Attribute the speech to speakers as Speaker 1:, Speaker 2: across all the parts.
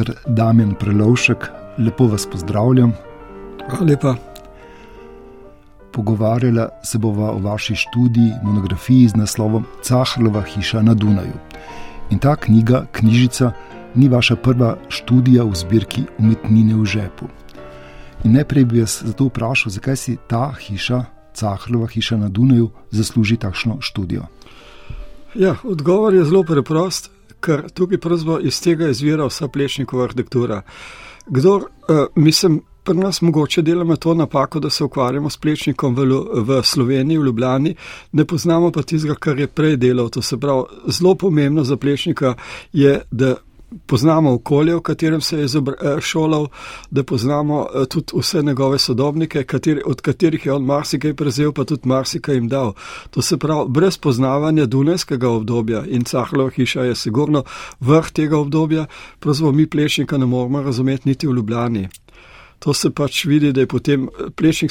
Speaker 1: dr. Damien Prelovšek, lepo vas pozdravljam.
Speaker 2: Hvala lepa.
Speaker 1: Pogovarjala se bova o vaši študiji, monografiji z naslovom Cahrlova hiša na Dunaju. In ta knjiga, knjižica, ni vaša prva študija v zbirki umetnine v žepu. In najprej bi vas zato vprašal, zakaj si ta hiša, Cahrlova hiša na Dunaju, zasluži takšno študijo.
Speaker 2: Ja, odgovor je zelo preprost, ker tukaj pravzaprav iz tega izvira vsa plešnikova arhitektura. Kdor, uh, mislim, pri nas mogoče delamo to napako, da se ukvarjamo s plečnikom v, v Sloveniji, v Ljubljani, ne poznamo pa tistega, kar je prej delal. To se pravi, zelo pomembno za plečnika je, da poznamo okolje, v katerem se je eh, šolal, da poznamo eh, tudi vse njegove sodobnike, kateri, od katerih je on marsikaj prezel, pa tudi marsikaj jim dal. To se pravi, brez poznavanja Dunajskega obdobja in Cahlova hiša je sigurno vrh tega obdobja, pravzaprav mi plešnika ne moramo razumeti niti v Ljubljani. To se pač vidi, da je potem eh, plešnik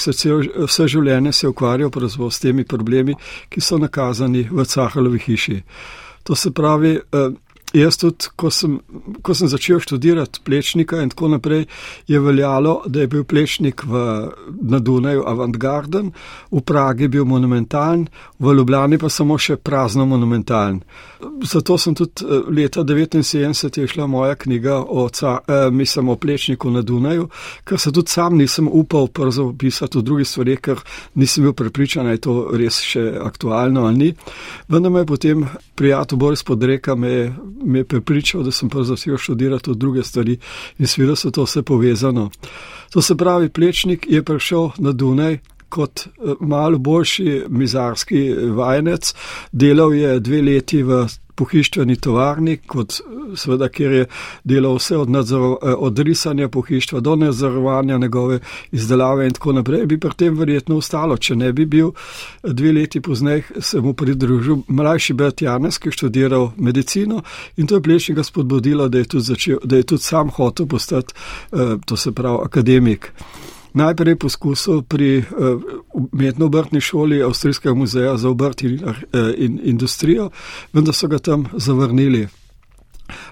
Speaker 2: vse življenje se ukvarjal s temi problemi, ki so nakazani v Cahalovi hiši. To se pravi, Jaz tudi, ko sem, ko sem začel študirati plečnika in tako naprej, je veljalo, da je bil plečnik v, na Dunaju avantgarden, v Pragi bil monumentalen, v Ljubljani pa samo še prazno monumentalen. Zato sem tudi eh, leta 1979 je šla moja knjiga o, eh, mislim, o plečniku na Dunaju, ker se tudi sam nisem upal pisati o drugih stvarih, ker nisem bil prepričan, da je to res še aktualno ali ni. Vendar me je potem prijatelj Boris Podreka me je me je prepričal, da sem pa začel študirati druge stvari in seveda so to vse povezano. To se pravi, plečnik je prišel na Dunaj kot eh, malo boljši mizarski vajenec, delal je dve leti v pohištveni tovarni, kot seveda, kjer je delal vse od, nadzor, eh, od risanja pohištva do nadzorovanja njegove izdelave in tako naprej, bi pri tem verjetno ostalo. Če ne bi bil dve leti pozneje, se mu pridružil mlajši brat Janes, ki je študiral medicino in to je plešnika spodbudilo, da je tudi, začel, da je tudi sam hotel postati, eh, to se pravi, akademik najprej poskusil pri uh, umetno-obrtni šoli Avstrijskega muzeja za obrt in, uh, in industrijo, vendar so ga tam zavrnili.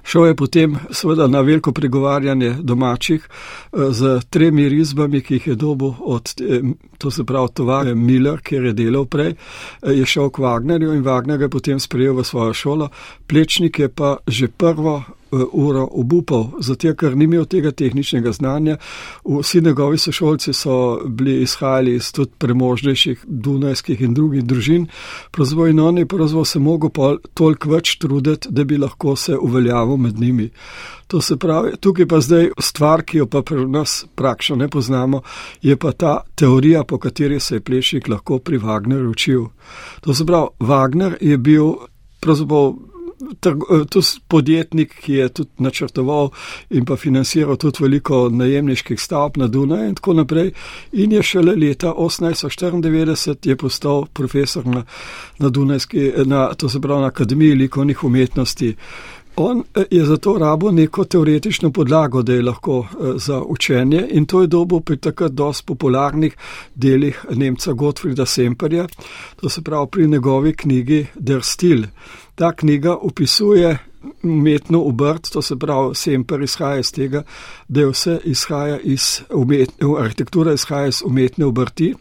Speaker 2: Šel je potem seveda na veliko pregovarjanje domačih z tremi risbami, ki jih je dobil od, to se pravi, tovare Miller, kjer je delal prej, je šel k Wagnerju in Wagner ga je potem sprejel v svojo šolo. Plečnik je pa že prvo Eh, uro obupal, zato ker ni imel tega tehničnega znanja. Vsi njegovi sošolci so bili izhajali iz tudi premožnejših dunajskih in drugih družin, pravzaprav in on je pravzaprav se mogel pa toliko več truditi, da bi lahko se uveljavil med njimi. To se pravi, tukaj pa zdaj stvar, ki jo pa pri nas praktično ne poznamo, je pa ta teorija, po kateri se je plešnik lahko pri Wagnerju učil. To se pravi, Wagner je bil pravzaprav Eh, to je podjetnik, ki je tudi načrtoval in pa financiral tudi veliko najemniških stavb na Dunaju in tako naprej. In je šele leta 1894 je postal profesor na, na Dunajski, na, to se pravi na Akademiji likovnih umetnosti. On eh, je zato rabo neko teoretično podlago, da je lahko eh, za učenje in to je dobo pri takrat dosti popularnih delih Nemca Gottfrieda Semperja, to se pravi pri njegovi knjigi Der Stil. Ta knjiga opisuje umetno obrt, to se pravi, semper izhaja iz tega, da je vse izhaja iz umetne, arhitektura izhaja iz umetne obrti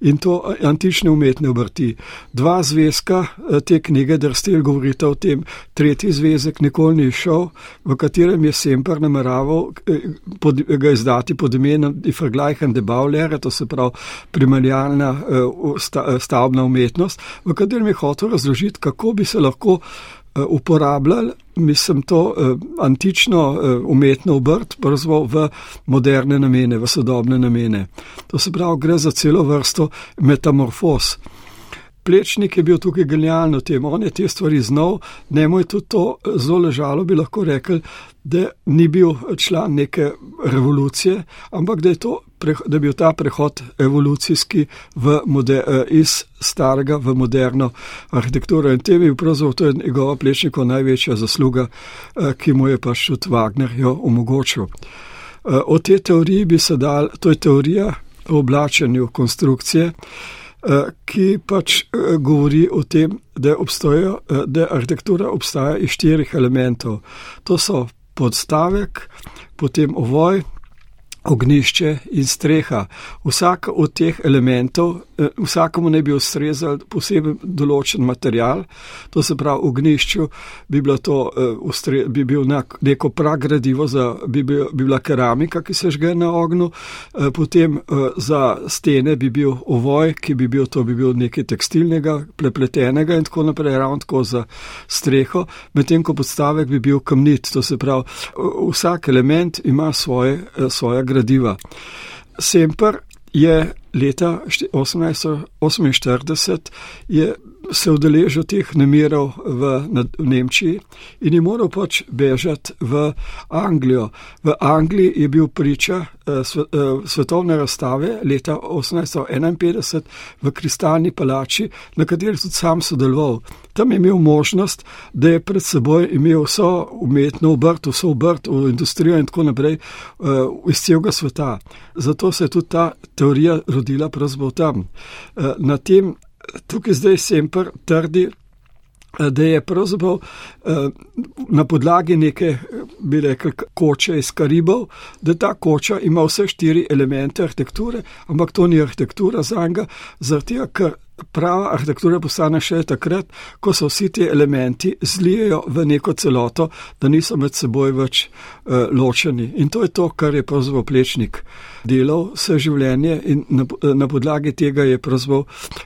Speaker 2: in to antične umetne obrti. Dva zvezka eh, te knjige, da stil govorite o tem, tretji zvezek nikoli ni šel, v katerem je semper nameraval eh, pod, ga izdati pod imenom Ifrglajhen de Baulere, to se pravi primarjalna eh, stavbna umetnost, v katerem je hotel razložiti, kako bi se lahko uporabljali, mislim, to uh, antično uh, umetno obrt, pravzaprav v moderne namene, v sodobne namene. To se pravi, gre za celo vrsto metamorfoz. Plečnik je bil tukaj genialen v tem, on je te stvari znal, njemu je tudi to zelo ležalo, bi lahko rekel, da ni bil član neke revolucije, ampak da je, to, da je bil ta prehod evolucijski moder, eh, iz starega v moderno arhitekturo. In tem je pravzaprav to njegova plečnikova največja zasluga, eh, ki mu je pač tudi Wagner jo omogočil. Eh, o tej teoriji bi se dal, to je teorija o oblačenju konstrukcije. Eh, ki pač eh, govori o tem, da, obstojo, eh, da arhitektura obstaja iz štirih elementov. To so podstavek, potem ovoj, ognišče in streha. Vsak od teh elementov, eh, vsakemu ne bi ustrezal poseben določen material, to se pravi, ognišču bi, to, eh, bi bil neko pragradivo, za, bi, bil, bi bila keramika, ki se žge na ognju, eh, potem za stene bi bil ovoj, ki bi bil, to bi bil nekaj tekstilnega, prepletenega in tako naprej, ravno tako za streho, medtem ko podstavek bi bil kamnit, to se pravi, vsak element ima svoje, svoje gradiva. Semper je leta 1848 je se udeležil teh nemirov v, v Nemčiji in je moral pač bežati v Anglijo. V Angliji je bil priča eh, svetovne razstave leta 1851 v Kristalni palači, na kateri tudi sam sodeloval. Tam je imel možnost, da je pred seboj imel vso umetno obrt, vso obrt v industrijo in tako naprej uh, iz celega sveta. Zato se je tudi ta teorija rodila pravzaprav tam. Na tem, tukaj zdaj Semper trdi, uh, da je pravzaprav uh, na podlagi neke, bi rekel, koče iz Karibov, da ta koča ima vse štiri elemente arhitekture, ampak to ni arhitektura za njega, zaradi tega, ker prava arhitektura postane še takrat, ko se vsi ti elementi zlijejo v neko celoto, da niso med seboj več uh, ločeni. In to je to, kar je pravzaprav plečnik delal vse življenje in na, na podlagi tega je pravzaprav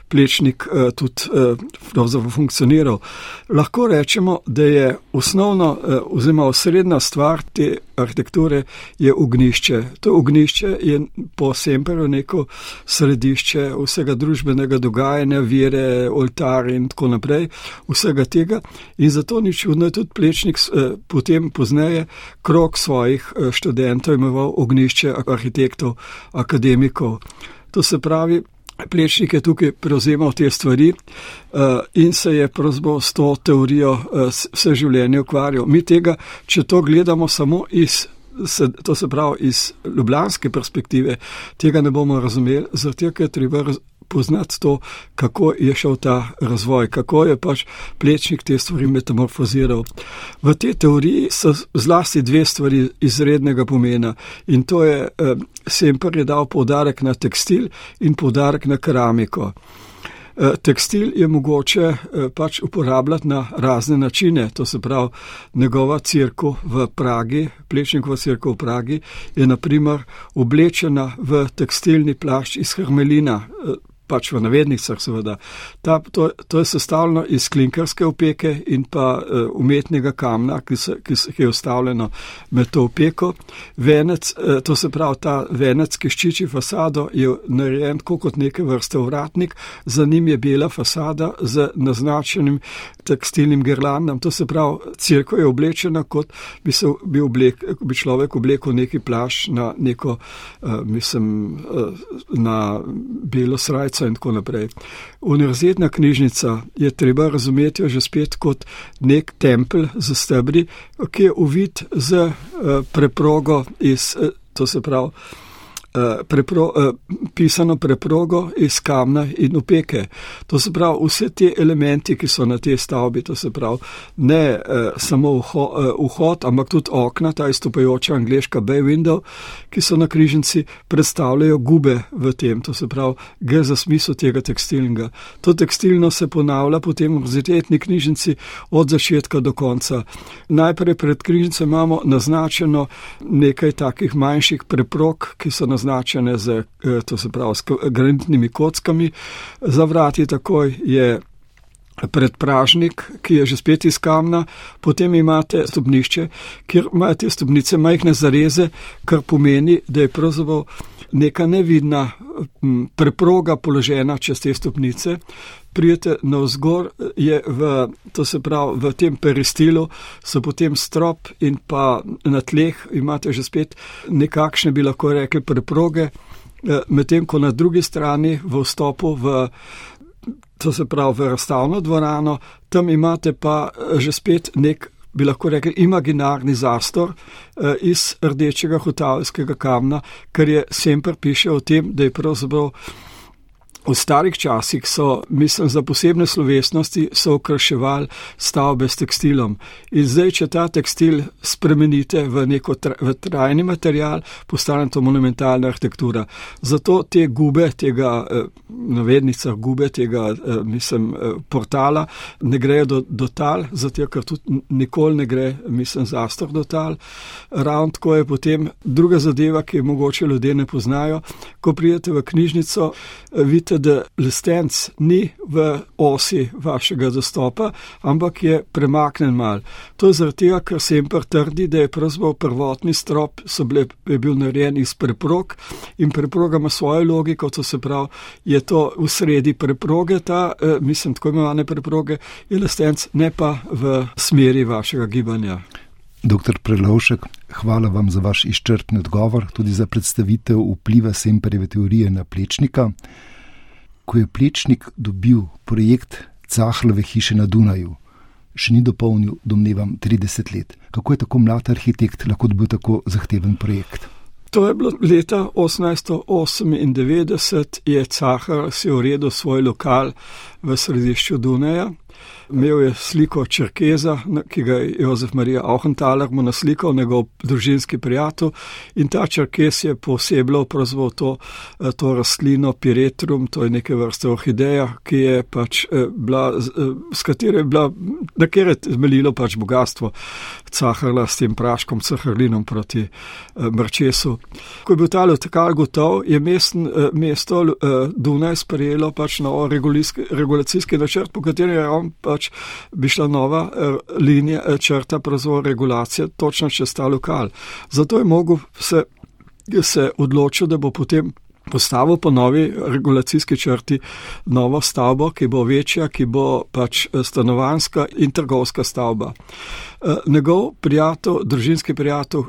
Speaker 2: plečnik uh, tudi uh, funkcioniral. Lahko rečemo, da je osnovno uh, oziroma osrednja stvar te arhitekture je ognišče. To ognišče je po Semperu neko središče vsega družbenega dogajanja dogajanja, vire, oltar in tako naprej, vsega tega. In zato ni čudno, da tudi plečnik eh, potem pozneje krok svojih eh, študentov imenoval ognišče arhitektov, akademikov. To se pravi, plečnik je tukaj prevzemal te stvari eh, in se je pravzaprav s to teorijo vse življenje ukvarjal. Mi tega, če to gledamo samo iz. Se, to se pravi iz ljubljanske perspektive, tega ne bomo razumeli, zato je treba poznati to, kako je šel ta razvoj, kako je pač plečnik te stvari metamorfoziral. V tej teoriji so zlasti dve stvari izrednega pomena in to je, eh, Semper je dal poudarek na tekstil in poudarek na keramiko. Eh, tekstil je mogoče eh, pač uporabljati na razne načine, to se pravi njegova crkva v Pragi, plečnikova crkva v Pragi je naprimer oblečena v tekstilni plašč iz hermelina, pač v navednicah, seveda. Ta, to, to je sestavljeno iz klinkarske opeke in pa uh, umetnega kamna, ki, se, ki, se, ki je ustavljeno med to opeko. Venec, uh, to se pravi, ta venec, ki ščiči fasado, je narejen kot neke vrste vratnik, za njim je bela fasada z naznačenim tekstilnim gerlandom. To se pravi, crkva je oblečena, kot bi, se, bi, oblek, bi človek oblekel neki plaš na neko, uh, mislim, uh, na belo srajco knjižnica in tako naprej. Univerzitetna knjižnica je treba razumeti že spet kot nek tempelj za stebri, ki je uvit z uh, preprogo iz, uh, to se pravi, Eh, prepro, eh, pisano preprogo iz kamna in opeke. To se pravi, vse te elementi, ki so na tej stavbi, to se pravi, ne eh, samo vhod, ampak tudi okna, ta izstopajoča angliška bay window, ki so na križnici, predstavljajo gube v tem, to se pravi, gre za smisel tega tekstilnega. To tekstilno se ponavlja potem v univerzitetni knjižnici od začetka do konca. Najprej pred križnico imamo naznačeno nekaj takih manjših preprog, ki so naznačene označene z, eh, to se pravi, s granitnimi kockami. Za vrati takoj je predpražnik, ki je že spet iz kamna, potem imate stopnišče, kjer imate stopnice majhne zareze, kar pomeni, da je pravzaprav neka nevidna preproga položena čez te stopnice. Prijete na vzgor, je v, to se pravi, v tem peristilu so potem strop in pa na tleh imate že spet nekakšne, bi lahko rekli, preproge, eh, medtem ko na drugi strani v vstopu v, to se pravi, v razstavno dvorano, tam imate pa eh, že spet nek bi lahko rekli, imaginarni zastor eh, iz rdečega hotavskega kamna, ker je Semper piše o tem, da je pravzaprav V starih časih so, mislim, za posebne slovesnosti so okraševali stavbe s tekstilom. In zdaj, če ta tekstil spremenite v neko tra, v trajni material, postane to monumentalna arhitektura. Zato te gube, tega eh, navednica gube, tega, eh, mislim, eh, portala ne grejo do, do tal, zato ker tudi nikoli ne gre, mislim, zastor do tal. Ravno tako je potem druga zadeva, ki jo mogoče ljudje ne poznajo. Ko pridete v knjižnico, vidite, da lestenc ni v osi vašega dostopa, ampak je premaknen mal. To je zaradi tega, ker Semper trdi, da je pravzaprav prvotni strop bile, je bil narejen iz preprog in preproga ima svojo logiko, to se pravi, je to v sredi preproge, ta, eh, mislim, tako imenovane preproge, je lestenc, ne pa v smeri vašega gibanja.
Speaker 1: Doktor Prelovšek, hvala vam za vaš izčrpni odgovor, tudi za predstavitev vpliva Semperjeve teorije na plečnika ko je Plečnik dobil projekt Cahlove hiše na Dunaju, še ni dopolnil, domnevam, 30 let. Kako je tako mlad arhitekt lahko dobil tako zahteven projekt?
Speaker 2: To je bilo leta 1898, je Cahar si uredil svoj lokal v središču Dunaja. Imel je sliko Črkeza, ki ga je Jozef Marija Auchenthaler mu naslikal, njegov družinski prijatelj. In ta Črkez je posebej pravzaprav to, eh, to rastlino Piretrum, to je neke vrste orhideja, ki je pač eh, bila, eh, s katero je bila, na kjer je zmelilo pač bogatstvo Caharla s tem praškom, Caharlinom proti Mrčesu. Ko je bil ta lokal gotov, je mestn, mesto Dunaj sprejelo pač novo regulacijski načrt, po katerem je on pač pač bi šla nova eh, linija, eh, črta, pravzaprav regulacija, točno čez ta lokal. Zato je mogel se, se odločiti, da bo potem postavil po novi regulacijski črti novo stavbo, ki bo večja, ki bo pač eh, stanovanska in trgovska stavba. Njegov prijatelj, družinski prijatelj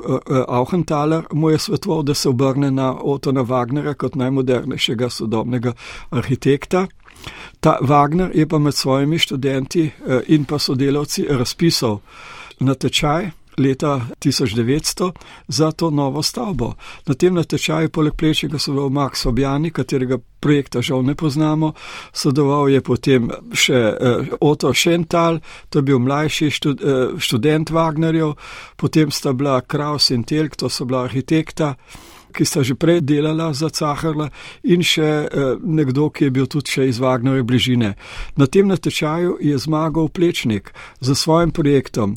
Speaker 2: Auchenthaler mu je svetoval, da se obrne na Otona Wagnera kot najmodernejšega sodobnega arhitekta. Ta Wagner je pa med svojimi študenti eh, in pa sodelavci razpisal natečaj leta 1900 za to novo stavbo. Na tem natečaju poleg plečega sodeloval Max Objani, katerega projekta žal ne poznamo, sodeloval je potem še eh, Otto Schental, to je bil mlajši eh, študent Wagnerjev, potem sta bila Kraus in Telk, to so bila arhitekta ki sta že prej delala za Caharla, in še eh, nekdo, ki je bil tudi še iz Vagnove bližine. Na tem natečaju je zmagal Plečnik za svojim projektom.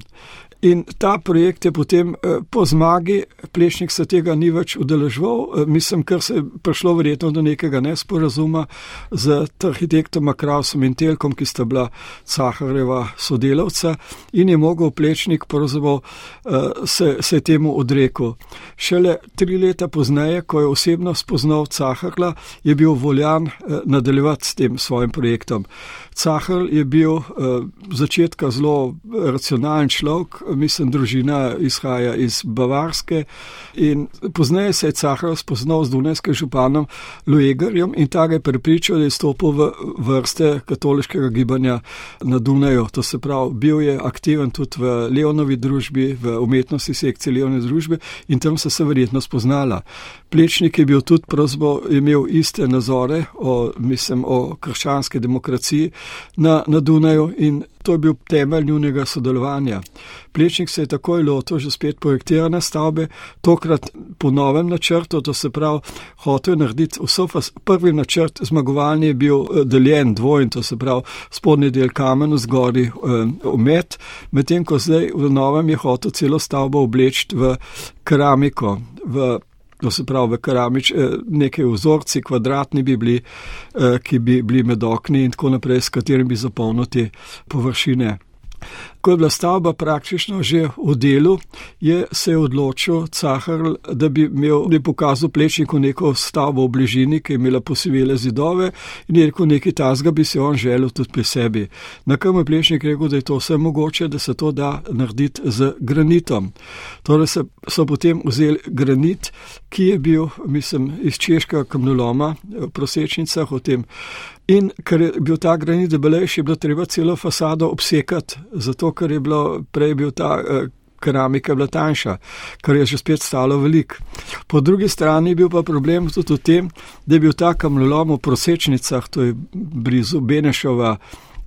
Speaker 2: In ta projekt je potem eh, po zmagi, plešnik se tega ni več udeležval, eh, mislim, ker se je prišlo verjetno do nekega nesporazuma z arhitektom Krausom in Telkom, ki sta bila Cahareva sodelavca in je mogel plečnik pravzaprav eh, se, se temu odrekel. Šele tri leta pozneje, ko je osebno spoznal Caharla, je bil voljan nadaljevati s tem svojim projektom. Cahar je bil začetka zelo racionalen človek, mislim, družina izhaja iz Bavarske. In pozneje se je Cahar spoznal z Dunajskim županom Luegarjem in ta ga je prepričal, da je stopil v vrste katoliškega gibanja na Dunaju. To se pravi, bil je aktiven tudi v Leonovi družbi, v umetnosti sekcije Leonove družbe in tam se verjetno spoznala. Plečnik je bil tudi pravzaprav imel iste nazore o, mislim, o krščanski demokraciji na, na Dunaju in To je bil temelj njunega sodelovanja. Plečnik se je takoj lotil že spet projektirane stavbe, tokrat po novem načrtu, to se pravi, hotel je narediti vso fas. Prvi načrt zmagovalni je bil eh, deljen dvojen, to se pravi, spodnji del kamen, zgori umet, eh, medtem ko zdaj v novem je hotel celo stavbo obleči v keramiko, v To se pravi, v keramič, eh, neke vzorci, kvadratni bi bili, eh, ki bi bili med okni in tako naprej, s katerimi bi zapolnili površine. Ko je bila stavba praktično že v delu, je se odločil Cahar, da bi imel, da bi pokazal plečniku neko stavbo v bližini, ki je imela posivele zidove in je rekel, nekaj tazga bi se on želel tudi pri sebi. Na kam je plečnik rekel, da je to vse mogoče, da se to da narediti z granitom. Torej se, so potem vzeli granit, ki je bil, mislim, iz češkega kamnoloma v prosečnicah o tem In ker je bil ta granit debelejši, je bilo treba celo fasado obsekati, zato ker je bilo prej bil ta eh, keramika bila tanjša, kar je že spet stalo veliko. Po drugi strani je bil pa problem tudi v tem, da je bil ta kamnolom v prosečnicah, to je blizu Benešova,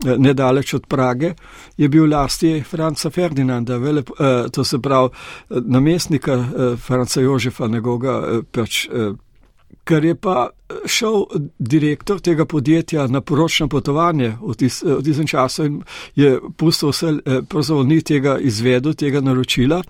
Speaker 2: eh, nedaleč od Prage, je bil lasti Franca Ferdinanda, vele, eh, to se pravi namestnika Franca Jožefa, njegovega pač ker je pa eh, šel direktor tega podjetja na poročno potovanje v, tis, v tistem času in je pustil vse, eh, pravzaprav ni tega izvedel, tega naročila,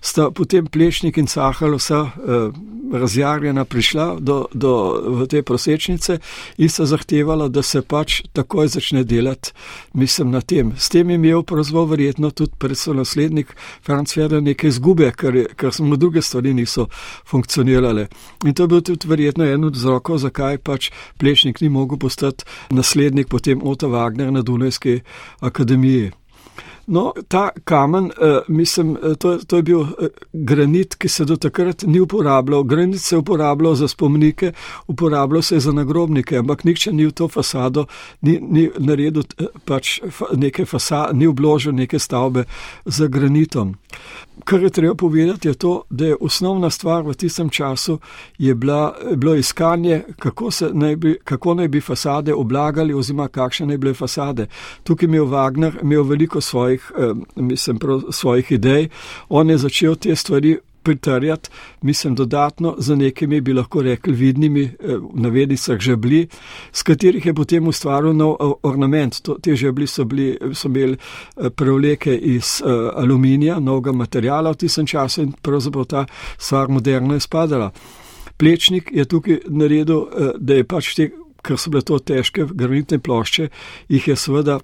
Speaker 2: sta potem plešnik in cahal vsa eh, razjarjena prišla do, do te prosečnice in sta zahtevala, da se pač takoj začne delati, mislim, na tem. S tem je imel pravzaprav verjetno tudi predvsem naslednik Franz Ferdinand neke izgube, ker, ker smo druge stvari niso funkcionirale. In to je bil tudi verjetno verjetno en od vzrokov, zakaj pač Plešnik ni mogel postati naslednik potem Ota Wagner na Dunajski akademiji. No, ta kamen, uh, mislim, eh, to, to je bil uh, granit, ki se do takrat ni uporabljal. Granit se je uporabljal za spomnike, uporabljal se je za nagrobnike, ampak nihče ni v to fasado, ni, ni naredil pač neke fasade, ni obložil neke stavbe z granitom. Kar je treba povedati, je to, da je osnovna stvar v tistem času bila, bilo iskanje, kako, naj bi, kako naj bi fasade oblagali oziroma kakšne naj bile fasade. Tukaj je imel Wagner imel veliko svojih, eh, mislim, prav, svojih idej. On je začel te stvari pritrjati, mislim, dodatno za nekimi, bi lahko rekli, vidnimi eh, navednicah žebli, s katerih je potem ustvaril nov eh, ornament. To, te žebli so, bili, so imeli prevleke iz uh, aluminija, novega materijala v tistem času in pravzaprav ta stvar moderno je spadala. Plečnik je tukaj naredil, da je pač te, ker so bile to težke granitne plošče, jih je seveda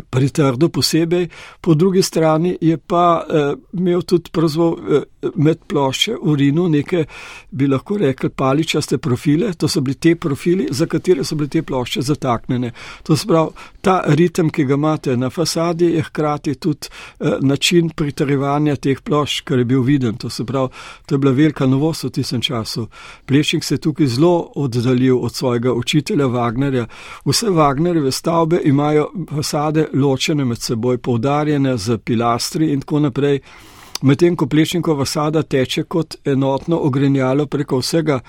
Speaker 2: pritrdo posebej, po drugi strani je pa eh, imel tudi prazvo, eh, med plošče urinu neke, bi lahko rekli, paličaste profile, to so bili te profili, za katere so bile te plošče zataknjene. To se pravi, ta ritem, ki ga imate na fasadi, je hkrati tudi eh, način pritrjevanja teh plošč, kar je bil viden. To se pravi, to je bila velika novost v tistem času. Plešnik se je tukaj zelo oddaljil od svojega učitelja Wagnerja. Vse Wagnerjeve stavbe imajo fasade ločene med seboj, poudarjene z pilastri in tako naprej medtem ko plešnikova sada teče kot enotno ogrenjalo preko vsega,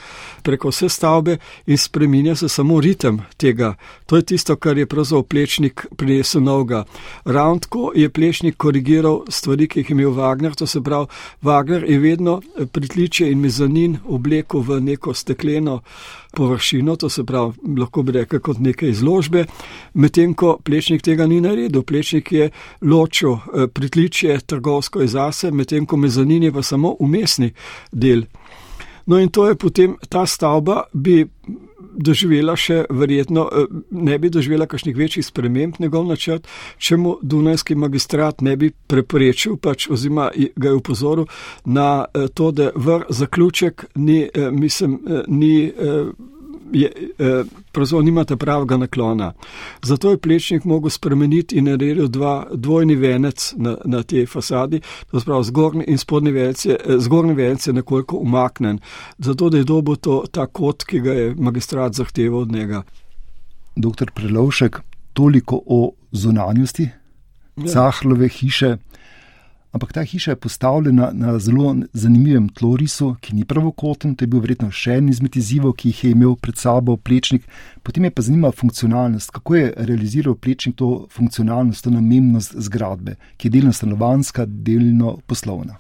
Speaker 2: preko vse stavbe in spreminja se samo ritem tega. To je tisto, kar je pravzaprav plešnik prinesel novega. Ravno je plešnik korigiral stvari, ki jih je imel Wagner, to se pravi, Wagner je vedno pritličje in mezanin oblekel v neko stekleno površino, to se pravi, lahko bi rekel kot neke izložbe, medtem ko plečnik tega ni naredil. Plečnik je ločil eh, pritličje trgovsko iz zase, medtem ko mezanin je pa samo umestni del. No in to je potem ta stavba bi doživela še verjetno, eh, ne bi doživela kakšnih večjih sprememb njegov načrt, če mu Dunajski magistrat ne bi preprečil, pač oziroma ga je upozoril na eh, to, da vr zaključek ni, eh, mislim, ni je, eh, pravzaprav nimate pravega naklona. Zato je plečnik mogel spremeniti in naredil dva dvojni venec na, na tej fasadi, to se pravi zgornji in spodnji venec je, eh, zgornji venec je nekoliko umaknen, zato da je dobo to ta kot, ki ga je magistrat zahteval od njega.
Speaker 1: Doktor Prelovšek, toliko o zunanjosti ja. Cahlove hiše. Ampak ta hiša je postavljena na zelo zanimivem tlorisu, ki ni pravokoten, to je bil verjetno še en izmed izzivov, ki jih je imel pred sabo plečnik. Potem je pa zanimiva funkcionalnost, kako je realiziral plečnik to funkcionalnost, to namembnost zgradbe, ki je delno stanovanska, delno poslovna.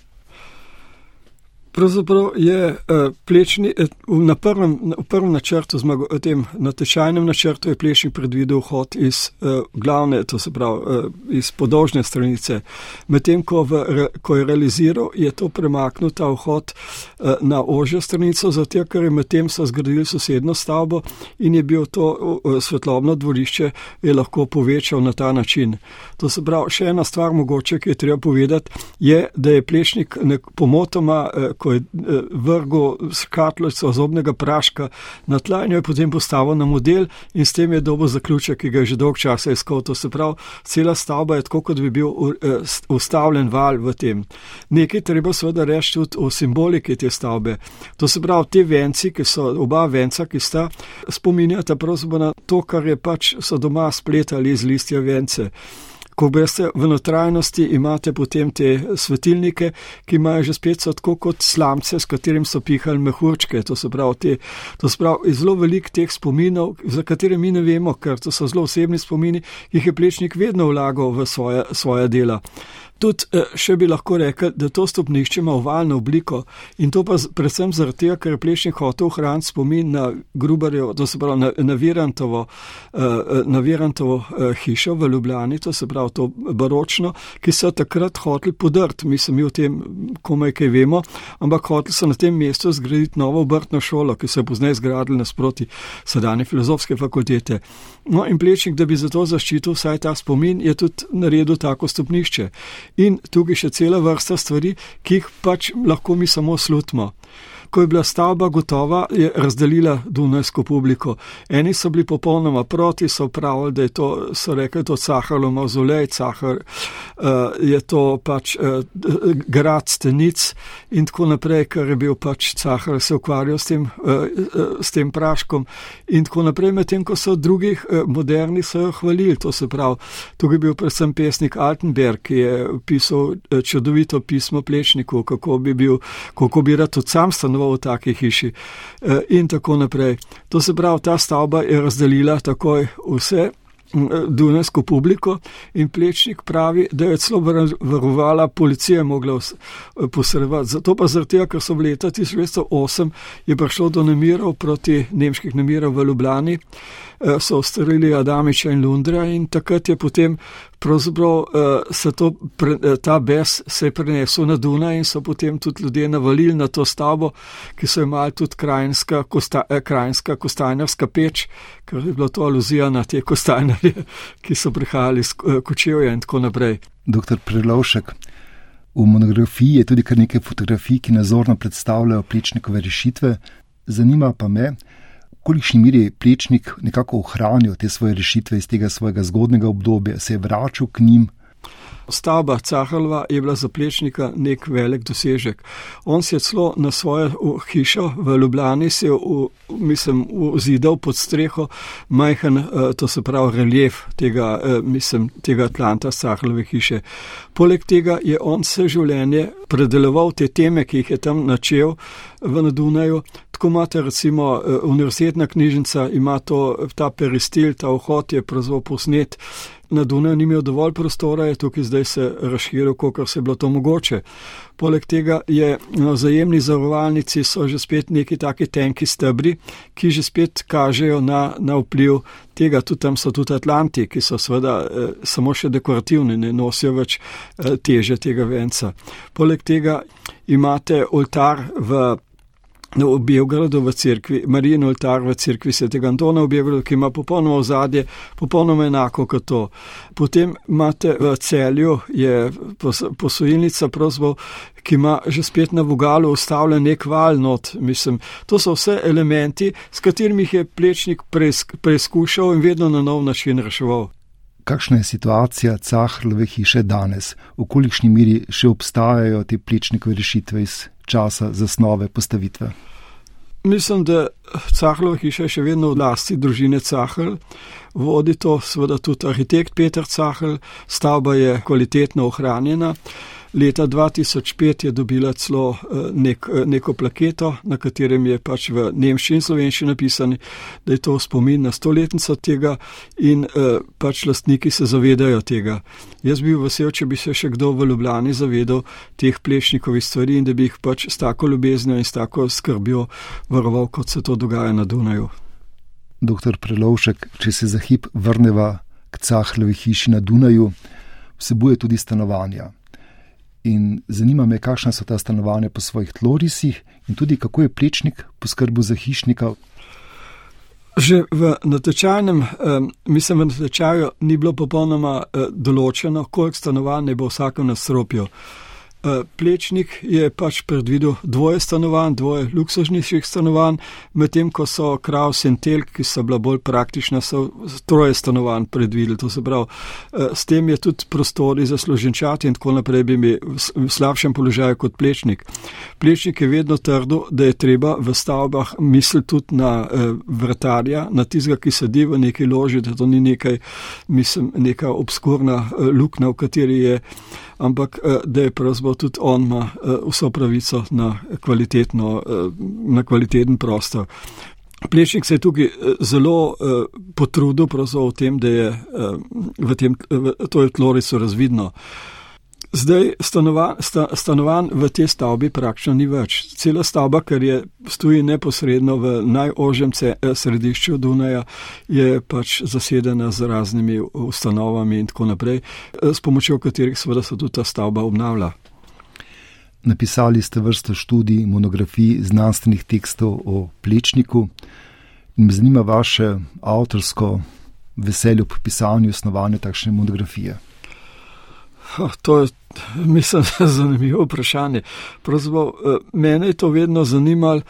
Speaker 2: Pravzaprav je uh, plečni, uh, na prvem, v prvem načrtu, zmago, tem natečajnem načrtu, je plešnik predvidel vhod iz uh, glavne, to se pravi uh, iz podolžne stranice. Medtem, ko, ko je realiziral, je to premaknil ta vhod uh, na ožjo stranico, zato ker je medtem so zgradili sosedno stavbo in je bil to uh, svetlobno dvorišče, je lahko povečal na ta način. To se pravi, še ena stvar mogoče, ki je treba povedati, je, da je plešnik pomotoma. Uh, ko je eh, vrgel skatlico zobnega praška na tla in jo je potem postavil na model in s tem je dobo zaključek, ki ga je že dolg časa iskal. To se pravi, cela stavba je tako, kot bi bil eh, ustavljen val v tem. Nekaj treba seveda reči tudi o simboliki te stavbe. To se pravi, te venci, ki so oba venca, ki sta, spominjata pravzaprav na to, kar je pač so doma spletali iz listja vence ko greste v notrajnosti, imate potem te svetilnike, ki imajo že spet tako kot slamce, s katerim so pihali mehurčke. To se pravi, te, to se pravi zelo velik teh spominov, za katere mi ne vemo, ker to so zelo osebni spomini, jih je plečnik vedno vlagal v svoje, svoje dela. Tudi eh, še bi lahko rekel, da to stopnišče ima ovalno obliko in to pa predvsem zaradi tega, ker je plešnik hotel ohraniti spomin na Grubarjo, to se pravi na, na Virantovo, eh, na Virantovo eh, hišo v Ljubljani, to se pravi to baročno, ki so takrat hoteli podrt, mislim, mi o tem komaj kaj vemo, ampak hoteli so na tem mestu zgraditi novo obrtno šolo, ki so jo poznaj zgradili nasproti sedanje filozofske fakultete. No in plešnik, da bi zato zaščitil vsaj ta spomin, je tudi naredil tako stopnišče in tukaj še cela vrsta stvari, ki jih pač lahko mi samo slutimo ko je bila stavba gotova, je razdelila Dunajsko publiko. Eni so bili popolnoma proti, so pravili, da je to, so rekli, to Caharlo mauzolej, Cahar uh, je to pač uh, grad stenic in tako naprej, ker je bil pač Cahar se ukvarjal s tem, uh, s tem praškom in tako naprej, medtem ko so drugih modernih so jo hvalili. To se pravi, tukaj je bil predvsem pesnik Altenberg, ki je pisal čudovito pismo plečniku, kako bi bil, kako bi rad tudi sam stanoval stanoval v taki hiši eh, in tako naprej. To se pravi, ta stavba je razdelila takoj vse. Dunajsko publiko in plečnik pravi, da je celo varovala policija mogla posredovati. Zato pa zaradi tega, ker so v leta 1908 je prišlo do nemirov proti nemških nemirov v Ljubljani. Eh, so ustrelili Adamiča in Lundra in takrat je potem pravzaprav uh, se to, eh, ta bes se je prenesel na Duna in so potem tudi ljudje navalili na to stavbo, ki so imeli tudi krajinska, kosta, eh, krajinska kostajnerska peč, ker je bila to aluzija na te kostajnerje, ki so prihajali iz Kočevja in tako naprej.
Speaker 1: Doktor Prelovšek. V monografiji je tudi kar nekaj fotografij, ki nazorno predstavljajo plečnikove rešitve. Zanima pa me, kolikšni miri je plečnik nekako ohranil te svoje rešitve iz tega svojega zgodnega obdobja, se je vračal k njim.
Speaker 2: Stavba Cahalva je bila za plečnika nek velik dosežek. On si je celo na svojo hišo v Ljubljani, se je, v, mislim, vzidal pod streho majhen, eh, to se pravi, relief tega, eh, mislim, tega Atlanta Cahalve hiše. Poleg tega je on vse življenje predeloval te teme, ki jih je tam načel v Nadunaju, tako imate recimo eh, univerzitetna knjižnica, ima to, ta peristil, ta vhod je pravzaprav posnet. Na Dunaju ni imel dovolj prostora, je tukaj zdaj se razširil, koliko se je bilo to mogoče. Poleg tega je na zajemni zavarovalnici so že spet neki taki tenki stebri, ki že spet kažejo na, na vpliv tega. Tudi tam so tudi Atlanti, ki so seveda eh, samo še dekorativni, ne nosijo več eh, teže tega venca. Poleg tega imate oltar v v Beogradu v cerkvi, Marijin oltar v cerkvi svetega Antona v Beogradu, ki ima popolnoma ozadje, popolnoma enako kot to. Potem imate v celju, je posojilnica pravzaprav, ki ima že spet na vogalu ustavljen nek val not. Mislim, to so vse elementi, s katerimi je plečnik preizkušal in vedno na nov način reševal.
Speaker 1: Kakšna je situacija Cahrlove hiše danes? V kolikšni miri še obstajajo te plečnikove rešitve iz časa zasnove postavitve?
Speaker 2: Mislim, da Cahrlova hiša je še vedno v lasti družine Cahrl. Vodi to seveda tudi arhitekt Peter Cahrl, stavba je kvalitetno ohranjena. Leta 2005 je dobila celo eh, nek, eh, neko plaketo, na katerem je pač v nemščini in slovenščini napisano, da je to spomin na stoletnico tega in eh, pač lastniki se zavedajo tega. Jaz bi bil vesel, če bi se še kdo v Ljubljani zavedal teh plešnikovih stvari in da bi jih pač s tako ljubeznijo in s tako skrbjo varoval, kot se to dogaja na Dunaju.
Speaker 1: Doktor Prelovšek, če se za hip vrneva k Cahlovi hiši na Dunaju, vsebuje tudi stanovanja. In zanima me, kakšna so ta stanovanja po svojih tlorisih in tudi kako je plečnik poskrbel za hišnika.
Speaker 2: Že v natečajnem, mislim, v natečaju ni bilo popolnoma eh, določeno, koliko stanovanj bo vsakem nasropju. Eh, Plečnik je pač predvidel dvoje stanovanj, dvoje luksužnejših stanovanj, medtem ko so Kraus in Telk, ki so bila bolj praktična, so troje stanovanj predvideli. To se pravi, eh, s tem je tudi prostori za služenčati in tako naprej bi mi v slabšem položaju kot Plečnik. Plečnik je vedno trdil, da je treba v stavbah misliti tudi na eh, vrtarja, na tizga, ki sedi v neki loži, da to ni nekaj, mislim, neka obskurna luknja, v kateri je ampak eh, da je pravzaprav tudi on ima eh, vso pravico na, eh, na kvaliteten prostor. Plešnik se je tukaj zelo uh, potrudil v tem, da je uh, v tem, v, to je tlorico razvidno. Uh, Zdaj stanovanj sta, stanovanj v tej stavbi praktično ni več. Cela stavba, ker je stoji neposredno v najožjem eh, središču Dunaja, je pač zasedena z raznimi ustanovami in tako naprej, eh, s pomočjo katerih seveda se tudi ta stavba obnavlja.
Speaker 1: Napisali ste vrsto študij, monografij, znanstvenih tekstov o plečniku in me zanima vaše avtorsko veselje ob pisanju in snovanju takšne monografije.
Speaker 2: To je Mislim, da je zanimivo vprašanje. Pravzaprav, eh, mene je to vedno zanimalo,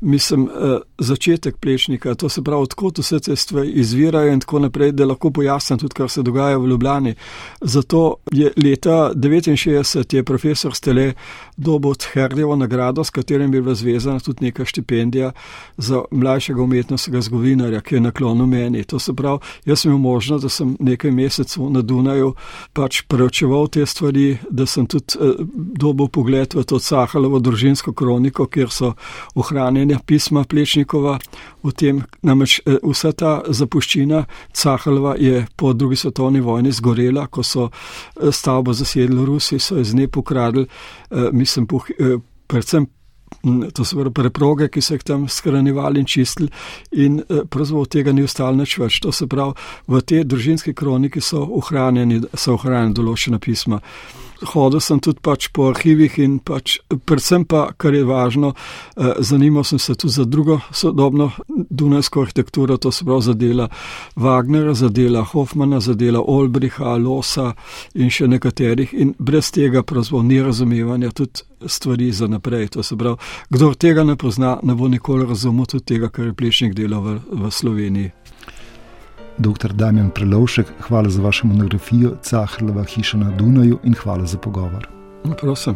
Speaker 2: mislim, eh, začetek plešnika, to se pravi, odkot vse te stvari izvirajo in tako naprej, da lahko pojasnim tudi, kar se dogaja v Ljubljani. Zato je leta 1969 je profesor Stele dobil od Herdjevo nagrado, s katerim je bila zvezana tudi neka štipendija za mlajšega umetnostnega zgodovinarja, ki je naklonil meni. To se pravi, jaz sem imel možnost, da sem nekaj mesecev na Dunaju pač preučeval te stvari, da sem tudi eh, dobil pogled v to Cahalovo družinsko kroniko, kjer so ohranjene pisma Plečnikova. V tem namreč eh, vsa ta zapuščina Cahalova je po drugi svetovni vojni zgorela, ko so eh, stavbo zasedli Rusi, so iz nje pokradili, eh, mislim, eh, predvsem to so bile preproge, ki so jih tam skranjevali in čistili, in pravzaprav tega ni ostalo nič več. To se pravi, v te družinske kroniki so ohranjeni, so ohranjeni določena pisma. Hodil sem tudi pač po arhivih in pač, predvsem pa, kar je važno, eh, zanimal sem se tudi za drugo sodobno dunajsko arhitekturo, to se pravi za dela Wagnera, za dela Hoffmana, za dela Olbriha, Losa in še nekaterih in brez tega pravzaprav ni razumevanja tudi stvari za naprej. To se pravi, kdo tega ne pozna, ne bo nikoli razumel tudi tega, kar je plešnik delal v, v Sloveniji.
Speaker 1: Dr. Damjan Prelovšek, hvala za vašo monografijo Cahrlova hiša na Dunaju in hvala za pogovor.
Speaker 2: Prosim.